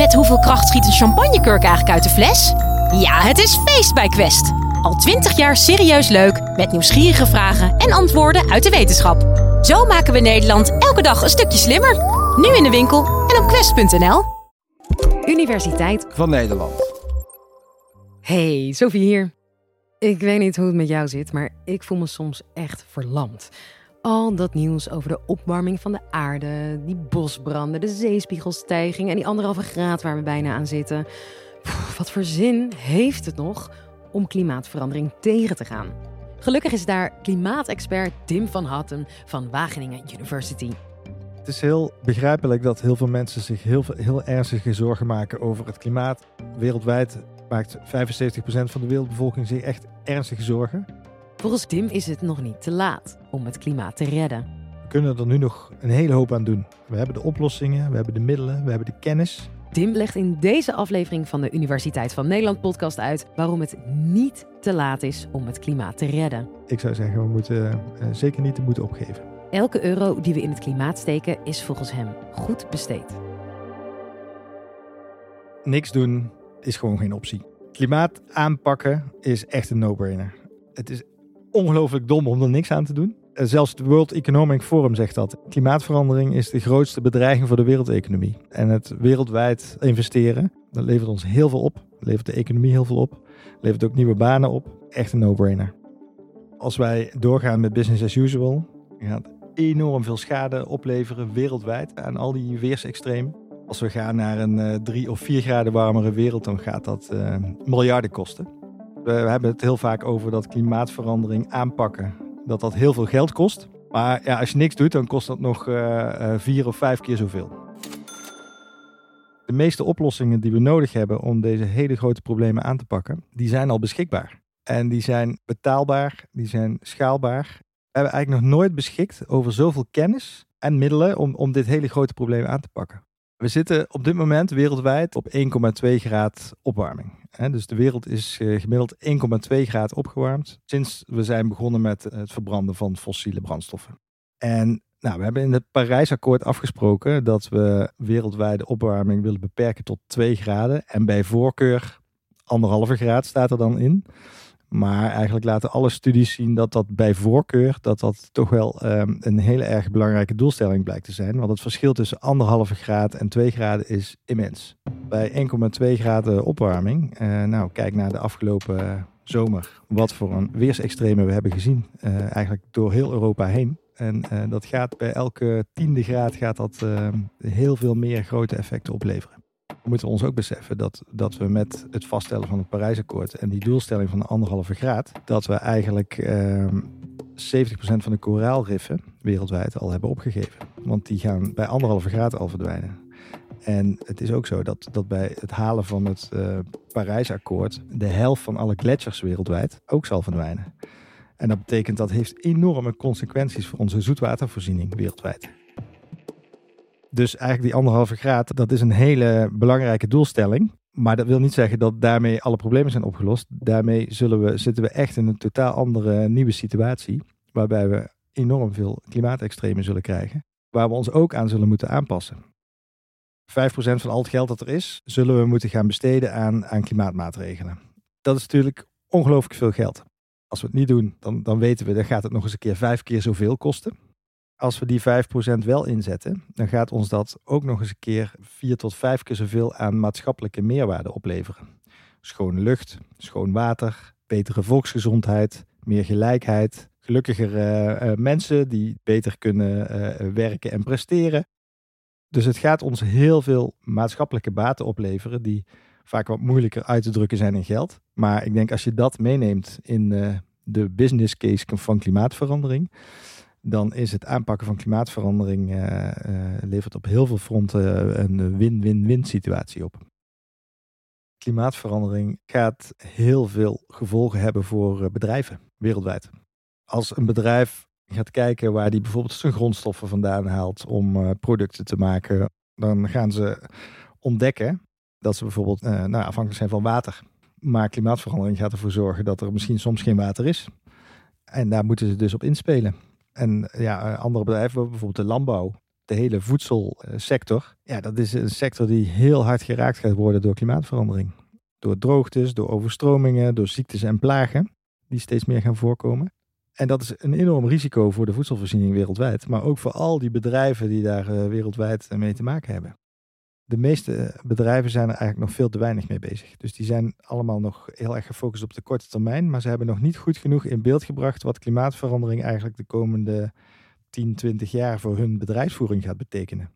Met hoeveel kracht schiet een champagnekurk eigenlijk uit de fles? Ja, het is feest bij Quest. Al twintig jaar serieus leuk, met nieuwsgierige vragen en antwoorden uit de wetenschap. Zo maken we Nederland elke dag een stukje slimmer. Nu in de winkel en op quest.nl. Universiteit van Nederland. Hey, Sophie hier. Ik weet niet hoe het met jou zit, maar ik voel me soms echt verlamd. Al dat nieuws over de opwarming van de aarde, die bosbranden, de zeespiegelstijging en die anderhalve graad waar we bijna aan zitten. Wat voor zin heeft het nog om klimaatverandering tegen te gaan? Gelukkig is daar klimaatexpert Tim van Hatten van Wageningen University. Het is heel begrijpelijk dat heel veel mensen zich heel, heel ernstige zorgen maken over het klimaat. Wereldwijd maakt 75% van de wereldbevolking zich echt ernstige zorgen. Volgens Tim is het nog niet te laat om het klimaat te redden. We kunnen er nu nog een hele hoop aan doen. We hebben de oplossingen, we hebben de middelen, we hebben de kennis. Tim legt in deze aflevering van de Universiteit van Nederland podcast uit waarom het niet te laat is om het klimaat te redden. Ik zou zeggen, we moeten uh, zeker niet de moed opgeven. Elke euro die we in het klimaat steken is volgens hem goed besteed. Niks doen is gewoon geen optie. Klimaat aanpakken is echt een no-brainer. Het is ongelooflijk dom om er niks aan te doen. Eh, zelfs het World Economic Forum zegt dat. Klimaatverandering is de grootste bedreiging voor de wereldeconomie. En het wereldwijd investeren, dat levert ons heel veel op. Levert de economie heel veel op. Levert ook nieuwe banen op. Echt een no-brainer. Als wij doorgaan met business as usual, gaat enorm veel schade opleveren wereldwijd aan al die weersextremen. Als we gaan naar een uh, drie of vier graden warmere wereld, dan gaat dat uh, miljarden kosten. We hebben het heel vaak over dat klimaatverandering aanpakken, dat dat heel veel geld kost. Maar ja, als je niks doet, dan kost dat nog uh, vier of vijf keer zoveel. De meeste oplossingen die we nodig hebben om deze hele grote problemen aan te pakken, die zijn al beschikbaar. En die zijn betaalbaar, die zijn schaalbaar. We hebben eigenlijk nog nooit beschikt over zoveel kennis en middelen om, om dit hele grote probleem aan te pakken. We zitten op dit moment wereldwijd op 1,2 graad opwarming. Dus de wereld is eh, gemiddeld 1,2 graad opgewarmd sinds we zijn begonnen met het verbranden van fossiele brandstoffen. En nou, we hebben in het Parijsakkoord afgesproken dat we wereldwijde opwarming willen beperken tot 2 graden. En bij voorkeur anderhalve graad staat er dan in. Maar eigenlijk laten alle studies zien dat dat bij voorkeur dat dat toch wel um, een hele erg belangrijke doelstelling blijkt te zijn. Want het verschil tussen anderhalve graad en 2 graden is immens. Bij 1,2 graden opwarming, uh, nou kijk naar de afgelopen zomer, wat voor een weersextreme we hebben gezien. Uh, eigenlijk door heel Europa heen. En dat gaat bij elke tiende graad gaat dat heel veel meer grote effecten opleveren we moeten ons ook beseffen dat, dat we met het vaststellen van het Parijsakkoord en die doelstelling van de anderhalve graad, dat we eigenlijk uh, 70% van de koraalriffen wereldwijd al hebben opgegeven. Want die gaan bij anderhalve graad al verdwijnen. En het is ook zo dat, dat bij het halen van het uh, Parijsakkoord de helft van alle gletsjers wereldwijd ook zal verdwijnen. En dat betekent dat heeft enorme consequenties voor onze zoetwatervoorziening wereldwijd. Dus eigenlijk die anderhalve graad, dat is een hele belangrijke doelstelling. Maar dat wil niet zeggen dat daarmee alle problemen zijn opgelost. Daarmee zullen we, zitten we echt in een totaal andere nieuwe situatie. Waarbij we enorm veel klimaatextremen zullen krijgen. Waar we ons ook aan zullen moeten aanpassen. 5% van al het geld dat er is, zullen we moeten gaan besteden aan, aan klimaatmaatregelen. Dat is natuurlijk ongelooflijk veel geld. Als we het niet doen, dan, dan weten we, dan gaat het nog eens een keer vijf keer zoveel kosten als we die 5% wel inzetten, dan gaat ons dat ook nog eens een keer vier tot vijf keer zoveel aan maatschappelijke meerwaarde opleveren. Schone lucht, schoon water, betere volksgezondheid, meer gelijkheid, gelukkigere uh, mensen die beter kunnen uh, werken en presteren. Dus het gaat ons heel veel maatschappelijke baten opleveren die vaak wat moeilijker uit te drukken zijn in geld. Maar ik denk als je dat meeneemt in de business case van klimaatverandering, dan is het aanpakken van klimaatverandering uh, uh, levert op heel veel fronten een win-win-win situatie op. Klimaatverandering gaat heel veel gevolgen hebben voor bedrijven wereldwijd. Als een bedrijf gaat kijken waar die bijvoorbeeld zijn grondstoffen vandaan haalt om producten te maken, dan gaan ze ontdekken dat ze bijvoorbeeld nou, afhankelijk zijn van water. Maar klimaatverandering gaat ervoor zorgen dat er misschien soms geen water is. En daar moeten ze dus op inspelen. En ja, andere bedrijven, bijvoorbeeld de landbouw, de hele voedselsector. Ja, dat is een sector die heel hard geraakt gaat worden door klimaatverandering. Door droogtes, door overstromingen, door ziektes en plagen die steeds meer gaan voorkomen. En dat is een enorm risico voor de voedselvoorziening wereldwijd, maar ook voor al die bedrijven die daar eh, wereldwijd mee te maken hebben. De meeste bedrijven zijn er eigenlijk nog veel te weinig mee bezig. Dus die zijn allemaal nog heel erg gefocust op de korte termijn, maar ze hebben nog niet goed genoeg in beeld gebracht wat klimaatverandering eigenlijk de komende 10, 20 jaar voor hun bedrijfsvoering gaat betekenen.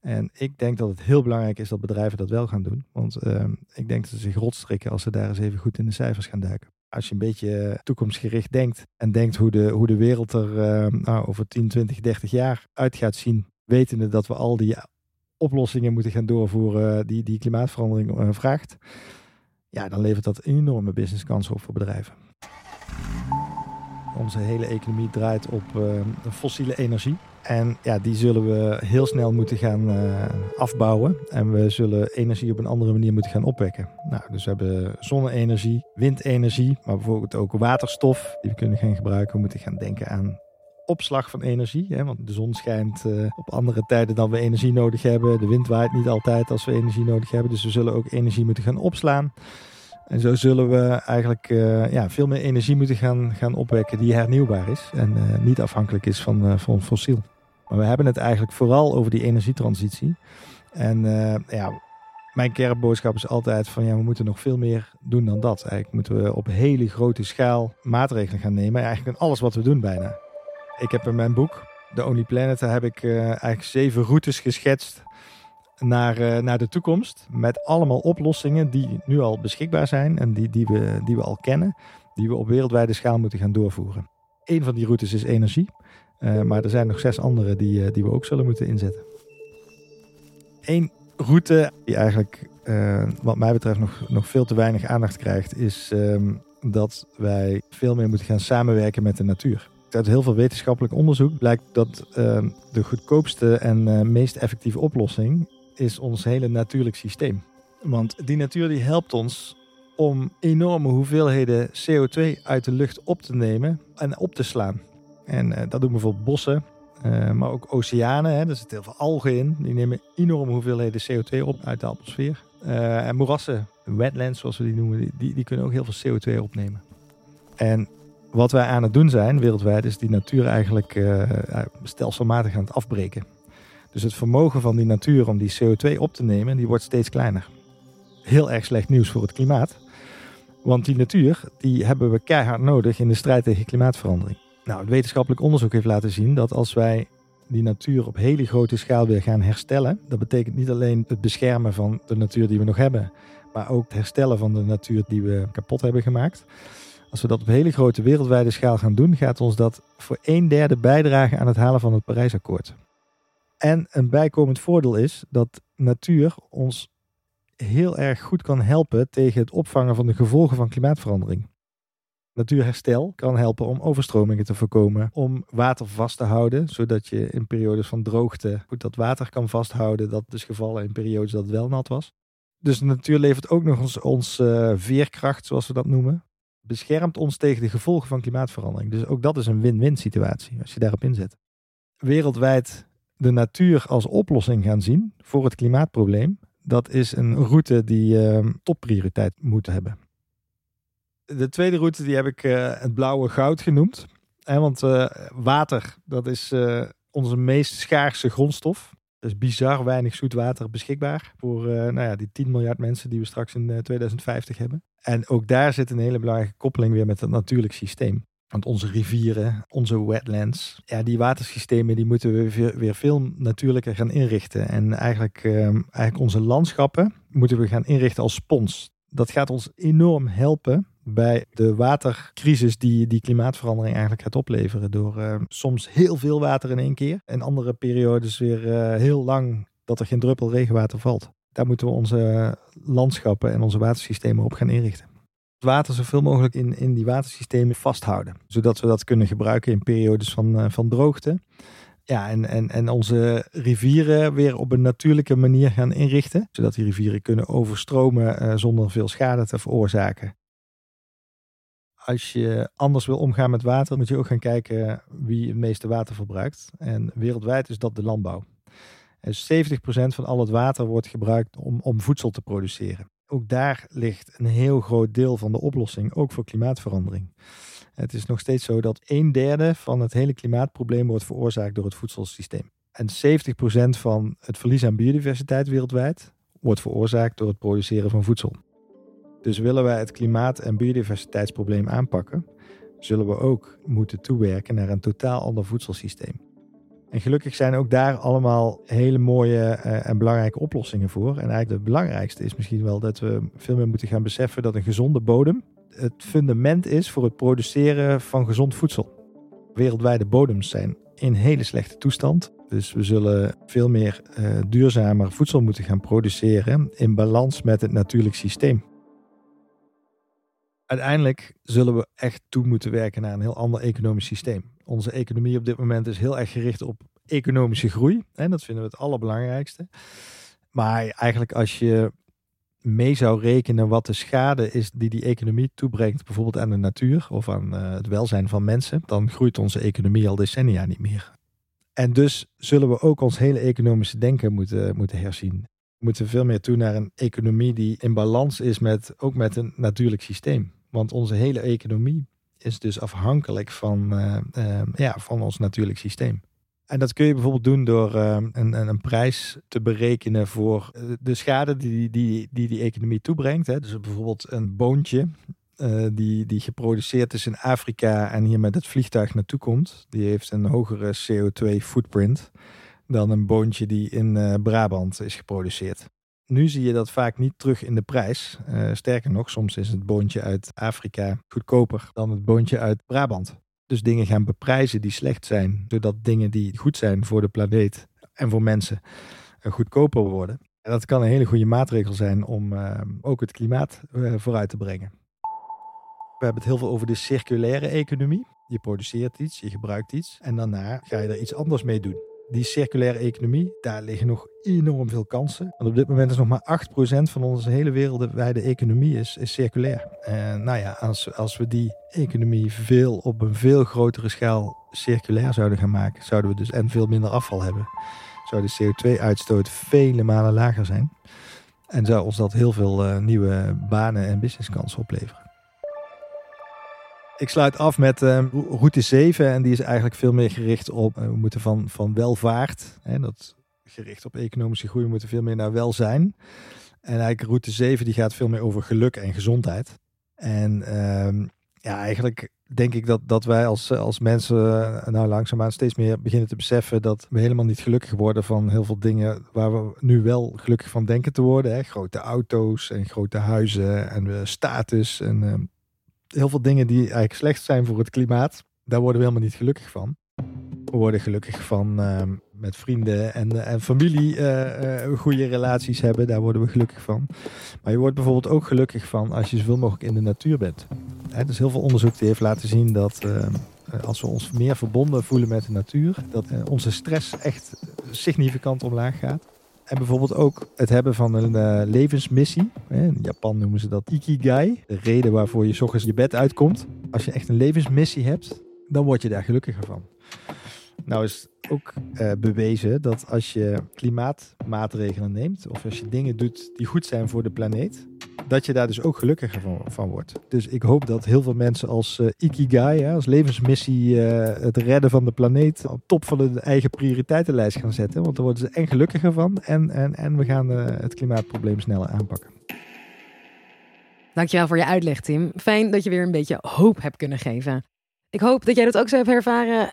En ik denk dat het heel belangrijk is dat bedrijven dat wel gaan doen. Want ehm, ik denk dat ze zich rotstrikken als ze daar eens even goed in de cijfers gaan duiken. Als je een beetje toekomstgericht denkt en denkt hoe de, hoe de wereld er ehm, nou, over 10, 20, 30 jaar uit gaat zien. Wetende dat we al die oplossingen moeten gaan doorvoeren die, die klimaatverandering uh, vraagt. Ja, dan levert dat enorme businesskansen op voor bedrijven. Onze hele economie draait op uh, fossiele energie. En ja, die zullen we heel snel moeten gaan uh, afbouwen. En we zullen energie op een andere manier moeten gaan opwekken. Nou, dus we hebben zonne-energie, windenergie, maar bijvoorbeeld ook waterstof die we kunnen gaan gebruiken. We moeten gaan denken aan opslag van energie. Hè, want de zon schijnt uh, op andere tijden dan we energie nodig hebben. De wind waait niet altijd als we energie nodig hebben. Dus we zullen ook energie moeten gaan opslaan. En zo zullen we eigenlijk uh, ja, veel meer energie moeten gaan, gaan opwekken die hernieuwbaar is. En uh, niet afhankelijk is van, van fossiel. Maar we hebben het eigenlijk vooral over die energietransitie. En ja, mijn kernboodschap is altijd van ja, we moeten nog veel meer doen dan dat. Eigenlijk moeten we op hele grote schaal maatregelen gaan nemen. Eigenlijk in alles wat we doen bijna. Ik heb in mijn boek, The Only Planet, daar heb ik uh, eigenlijk zeven routes geschetst naar, uh, naar de toekomst. Met allemaal oplossingen die nu al beschikbaar zijn en die, die, we, die we al kennen. Die we op wereldwijde schaal moeten gaan doorvoeren. Eén van die routes is energie. Uh, maar er zijn nog zes andere die, die we ook zullen moeten inzetten. Eén route die eigenlijk, wat mij betreft, nog, nog veel te weinig aandacht krijgt, is um, dat wij veel meer moeten gaan samenwerken met de natuur. Uit heel veel wetenschappelijk onderzoek blijkt dat uh, de goedkoopste en uh, meest effectieve oplossing is ons hele natuurlijk systeem. Want die natuur die helpt ons om enorme hoeveelheden CO2 uit de lucht op te nemen en op te slaan. En uh, dat doen bijvoorbeeld bossen, maar ook oceanen. Hè, er zitten heel veel algen in. Die nemen enorme hoeveelheden CO2 op uit de atmosfeer. en moerassen, wetlands zoals we die noemen, die, die kunnen ook heel veel CO2 opnemen. En wat wij aan het doen zijn wereldwijd, is die natuur eigenlijk uh, stelselmatig aan het afbreken. Dus het vermogen van die natuur om die CO2 op te nemen, die wordt steeds kleiner. Heel erg slecht nieuws voor het klimaat. Want die natuur, die hebben we keihard nodig in de strijd tegen klimaatverandering. Nou, het wetenschappelijk onderzoek heeft laten zien dat als wij die natuur op hele grote schaal weer gaan herstellen, dat betekent niet alleen het beschermen van de natuur die we nog hebben, maar ook het herstellen van de natuur die we kapot hebben gemaakt. Als we dat op hele grote wereldwijde schaal gaan doen, gaat ons dat voor een derde bijdragen aan het halen van het Parijsakkoord. En een bijkomend voordeel is dat natuur ons heel erg goed kan helpen tegen het opvangen van de gevolgen van klimaatverandering. Natuurherstel kan helpen om overstromingen te voorkomen, om water vast te houden, zodat je in periodes van droogte goed dat water kan vasthouden, dat dus gevallen in periodes dat het wel nat was. Dus de natuur levert ook nog ons, ons uh, veerkracht, zoals we dat noemen beschermt ons tegen de gevolgen van klimaatverandering. Dus ook dat is een win-win situatie als je daarop inzet. Wereldwijd de natuur als oplossing gaan zien voor het klimaatprobleem, dat is een route die uh, topprioriteit moet hebben. De tweede route die heb ik uh, het blauwe goud genoemd. Want uh, water, dat is eh, onze meest schaarse grondstof. Er is bizar weinig zoet water beschikbaar voor nou ja, die 10 miljard mensen die we straks in 2050 hebben. En ook daar zit een hele belangrijke koppeling weer met het natuurlijk systeem. Want onze rivieren, onze wetlands, ja, die watersystemen die moeten we weer, veel natuurlijker gaan inrichten. En eigenlijk, eh, eigenlijk onze landschappen moeten we gaan inrichten als spons. Dat gaat ons enorm helpen bij de watercrisis die, die klimaatverandering eigenlijk gaat opleveren. Door uh, soms heel veel water in één keer en andere periodes weer uh, heel lang dat er geen druppel regenwater valt daar moeten we onze landschappen en onze watersystemen op gaan inrichten. Het water zoveel mogelijk in, in die watersystemen vasthouden. Zodat we dat kunnen gebruiken in periodes van, uh, van droogte. Ja, en, en, en onze rivieren weer op een natuurlijke manier gaan inrichten. Zodat die rivieren kunnen overstromen uh, zonder veel schade te veroorzaken. Als je anders wil omgaan met water, moet je ook gaan kijken wie het meeste water verbruikt. En wereldwijd is dat de landbouw. En 70% van al het water wordt gebruikt om, om voedsel te produceren. Ook daar ligt een heel groot deel van de oplossing, ook voor klimaatverandering. Het is nog steeds zo dat een derde van het hele klimaatprobleem wordt veroorzaakt door het voedselsysteem. En 70% van het verlies aan biodiversiteit wereldwijd wordt veroorzaakt door het produceren van voedsel. Dus willen wij het klimaat- en biodiversiteitsprobleem aanpakken, zullen we ook moeten toewerken naar een totaal ander voedselsysteem. En gelukkig zijn ook daar allemaal hele mooie uh, en belangrijke oplossingen voor. En eigenlijk het belangrijkste is misschien wel dat we veel meer moeten gaan beseffen dat een gezonde bodem het fundament is voor het produceren van gezond voedsel. Wereldwijde bodems zijn in hele slechte toestand. Dus we zullen veel meer uh, duurzamer voedsel moeten gaan produceren in balans met het natuurlijk systeem. Uiteindelijk zullen we echt toe moeten werken naar een heel ander economisch systeem. Onze economie op dit moment is heel erg gericht op economische groei. En dat vinden we het allerbelangrijkste. Maar eigenlijk als je mee zou rekenen wat de schade is die die economie toebrengt, bijvoorbeeld aan de natuur of aan uh, het welzijn van mensen, dan groeit onze economie al decennia niet meer. En dus zullen we ook ons hele economische denken moeten, moeten herzien. We moeten veel meer toe naar een economie die in balans is met, ook met een natuurlijk systeem. Want onze hele economie is dus afhankelijk van, uh, uh, ja, van ons natuurlijk systeem. En dat kun je bijvoorbeeld doen door uh, een, een, prijs te berekenen voor de schade die die, die, die economie toebrengt. Hè. Dus bijvoorbeeld een boontje die, die geproduceerd is in Afrika en hier met het vliegtuig naartoe komt. Die heeft een hogere CO2 footprint dan een boontje die in Brabant is geproduceerd. Nu zie je dat vaak niet terug in de prijs. Uh, sterker nog, soms is het boontje uit Afrika goedkoper dan het boontje uit Brabant. Dus dingen gaan beprijzen die slecht zijn, zodat dingen die goed zijn voor de planeet en voor mensen goedkoper worden. En dat kan een hele goede maatregel zijn om uh, ook het klimaat vooruit te brengen. We hebben het heel veel over de circulaire economie. Je produceert iets, je gebruikt iets en daarna ga je er iets anders mee doen die circulaire economie, daar liggen nog enorm veel kansen. Want op dit moment is nog maar 8% van onze hele wereldwijde economie is, is circulair. En nou ja, als, als we die economie veel op een veel grotere schaal circulair zouden gaan maken, zouden we dus en veel minder afval hebben. Zou de CO2-uitstoot vele malen lager zijn. En zou ons dat heel veel uh, nieuwe banen en businesskansen opleveren. Ik sluit af met uh, route 7 en die is eigenlijk veel meer gericht op, uh, we moeten van, van welvaart, hè, dat gericht op economische groei, we moeten veel meer naar welzijn. En eigenlijk route 7 die gaat veel meer over geluk en gezondheid. En uh, ja, eigenlijk denk ik dat, dat wij als, als mensen eh, nou langzaamaan steeds meer beginnen te beseffen dat we helemaal niet gelukkig worden van heel veel dingen waar we nu wel gelukkig van denken te worden. Hè. Grote auto's en grote huizen en status en ehm, heel veel dingen die eigenlijk slecht zijn voor het klimaat, daar worden we helemaal niet gelukkig van. We worden gelukkig van uh, met vrienden en, en familie uh, goede relaties hebben. Daar worden we gelukkig van. Maar je wordt bijvoorbeeld ook gelukkig van als je zoveel mogelijk in de natuur bent. Hè, dus heel veel onderzoek die heeft laten zien dat ehm, als we ons meer verbonden voelen met de natuur, dat onze stress echt significant omlaag gaat. En bijvoorbeeld ook het hebben van een uh, levensmissie. In Japan noemen ze dat ikigai. De reden waarvoor je s ochtends je bed uitkomt. Als je echt een levensmissie hebt, dan word je daar gelukkiger van. Nou is ook uh, bewezen dat als je klimaatmaatregelen neemt, of als je dingen doet die goed zijn voor de planeet, dat je daar dus ook gelukkiger van, wordt. Dus ik hoop dat heel veel mensen als uh, Ikigai, als levensmissie, uh, het redden van de planeet, op top van de eigen prioriteitenlijst gaan zetten. Want daar worden ze en gelukkiger van en, en, en we gaan het klimaatprobleem sneller aanpakken. Dankjewel voor je uitleg, Tim. Fijn dat je weer een beetje hoop hebt kunnen geven. Ik hoop dat jij dat ook zo hebt ervaren.